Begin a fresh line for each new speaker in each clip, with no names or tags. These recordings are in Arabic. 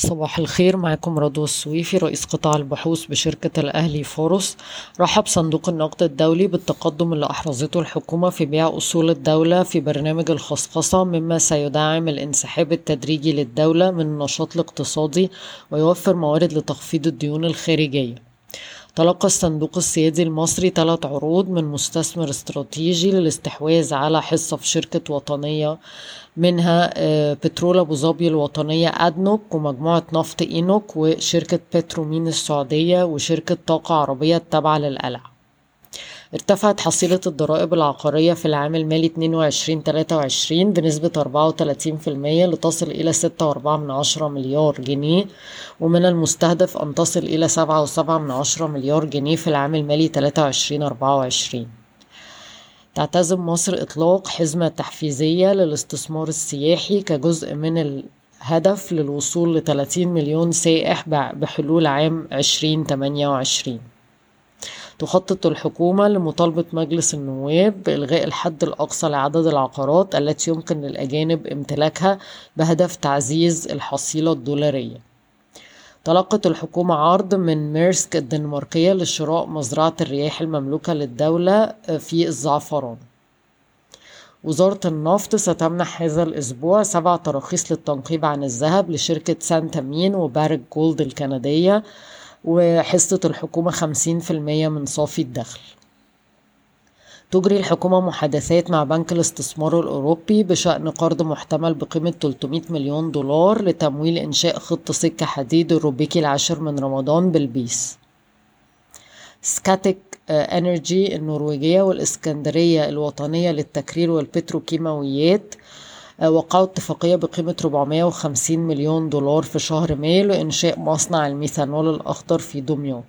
صباح الخير معكم رضوى السويفي رئيس قطاع البحوث بشركة الأهلي فاروس. رحب صندوق النقد الدولي بالتقدم اللي أحرزته الحكومة في بيع أصول الدولة في برنامج الخصخصة مما سيدعم الانسحاب التدريجي للدولة من النشاط الاقتصادي ويوفر موارد لتخفيض الديون الخارجية. تلقى الصندوق السيادي المصري ثلاث عروض من مستثمر استراتيجي للاستحواذ على حصة في شركة وطنية منها آه، بترول أبو ظبي الوطنية أدنوك ومجموعة نفط إينوك وشركة بترومين السعودية وشركة طاقة عربية التابعة للقلع ارتفعت حصيلة الضرائب العقارية في العام المالي 22-23 بنسبة 34% لتصل إلى 6.4 مليار جنيه ومن المستهدف أن تصل إلى 7.7 مليار جنيه في العام المالي 23-24 تعتزم مصر إطلاق حزمة تحفيزية للاستثمار السياحي كجزء من الهدف للوصول ل 30 مليون سائح بحلول عام 2028 تخطط الحكومة لمطالبة مجلس النواب بإلغاء الحد الأقصى لعدد العقارات التي يمكن للأجانب امتلاكها بهدف تعزيز الحصيلة الدولارية. تلقت الحكومة عرض من ميرسك الدنماركية لشراء مزرعة الرياح المملوكة للدولة في الزعفران. وزارة النفط ستمنح هذا الأسبوع سبع تراخيص للتنقيب عن الذهب لشركة سنتامين وباريك جولد الكندية وحصة الحكومة خمسين في المية من صافي الدخل. تجري الحكومة محادثات مع بنك الاستثمار الأوروبي بشأن قرض محتمل بقيمة 300 مليون دولار لتمويل إنشاء خط سكة حديد الروبيكي العاشر من رمضان بلبيس. سكاتيك إنرجي النرويجية والإسكندرية الوطنية للتكرير والبتروكيماويات وقعوا اتفاقية بقيمة 450 مليون دولار في شهر مايو لإنشاء مصنع الميثانول الأخضر في دمياط.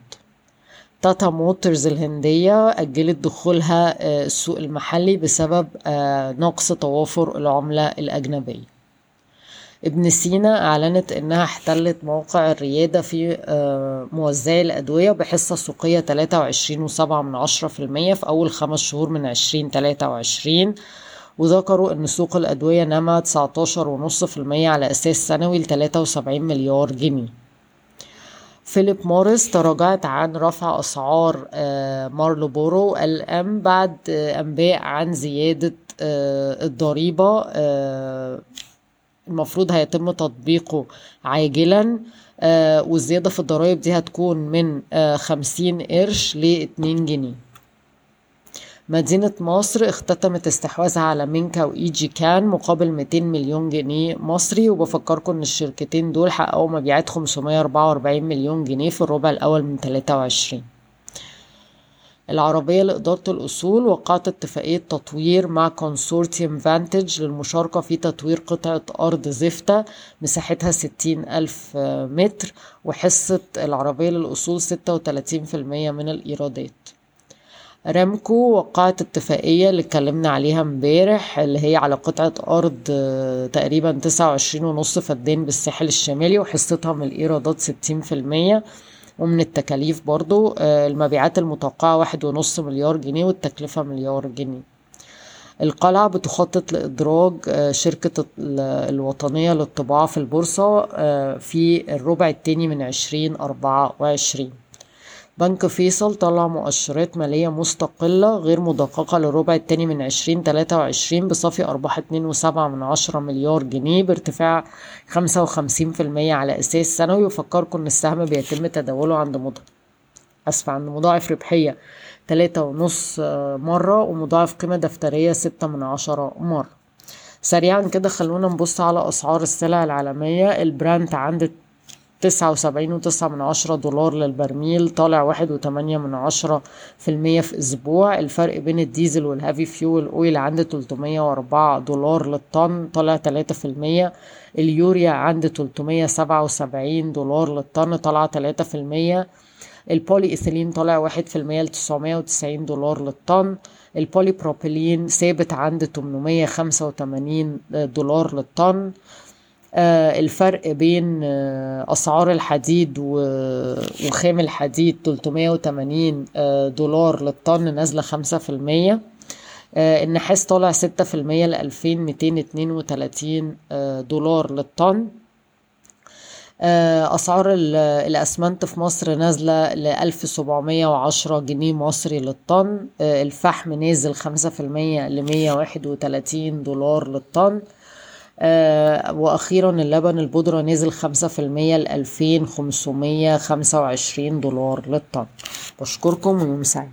تاتا موتورز الهندية أجلت دخولها آه، السوق المحلي بسبب آه، نقص توافر العملة الأجنبية. ابن سينا أعلنت إنها احتلت موقع الريادة في آه، موزعي الأدوية بحصة سوقية 23.7 من عشرة في المية في أول خمس شهور من 2023 وذكروا أن سوق الأدوية نما 19.5% على أساس سنوي ل 73 مليار جنيه. فيليب موريس تراجعت عن رفع أسعار آه، مارلبورو و LM بعد آه، أنباء عن زيادة آه، الضريبة المفروض هيتم تطبيقه عاجلا والزيادة في الضرائب دي هتكون من خمسين قرش لاتنين جنيه. مدينة مصر اختتمت استحواذها على مينكا وإيجيكان مقابل 200 مليون جنيه مصري وبفكركم إن الشركتين دول حققوا مبيعات 544 مليون جنيه في الربع الأول من 23 العربية لإدارة الأصول وقعت اتفاقية تطوير مع consortium فانتج للمشاركة في تطوير قطعة أرض زفتة مساحتها ستين ألف متر وحصة العربية للأصول ستة وتلاتين في المية من الإيرادات. رامكو وقعت اتفاقية اللي اتكلمنا عليها امبارح اللي هي على قطعة أرض آه، تقريبا تسعة وعشرين ونص فدان بالساحل الشمالي وحصتها من الإيرادات ستين في المية. ومن التكاليف برضو آه، المبيعات المتوقعة واحد ونص مليار جنيه والتكلفة مليار جنيه. القلعة بتخطط لإدراج آه، شركة الوطنية للطباعة في البورصة في الربع التاني من عشرين أربعة وعشرين. بنك فيصل طلع مؤشرات مالية مستقلة غير مدققة للربع التاني من عشرين تلاتة وعشرين بصافي أرباح اتنين وسبعة من عشرة مليار جنيه بارتفاع خمسة وخمسين في المية على أساس سنوي وفكركم إن السهم بيتم تداوله عند مضاعف أسفة عند مضاعف ربحية تلاتة ونص مرة ومضاعف قيمة دفترية ستة من عشرة مرة. سريعا كده خلونا نبص على أسعار السلع العالمية. البراند عند تسعة وسبعين وتسعة من عشرة دولار للبرميل طالع واحد وتمانية من عشرة في المية في أسبوع الفرق بين الديزل وال heavy fuel oil عند تلتمية وأربعة دولار للطن طالع تلاتة في المية. اليوريا عند تلتمية سبعة وسبعين دولار للطن طالعة تلاتة في المية. البولي إيثيلين طالع واحد في المية لتسعمية وتسعين دولار للطن. البولي بروبيلين ثابت عند تمنمية خمسة وتمانين دولار للطن. الفرق بين آه، أسعار الحديد وخام الحديد 380 آه، دولار للطن نازلة خمسة في المية. النحاس طالع ستة في المية لألفين ميتين اتنين وتلاتين دولار للطن. آه، أسعار ال- الأسمنت في مصر نازلة ل 1710 جنيه مصري للطن. آه، الفحم نازل 5% ل 131 دولار للطن. آه، وأخيرا اللبن البودرة نزل 5% ل 2525 دولار للطن. بشكركم ويوم سعيد.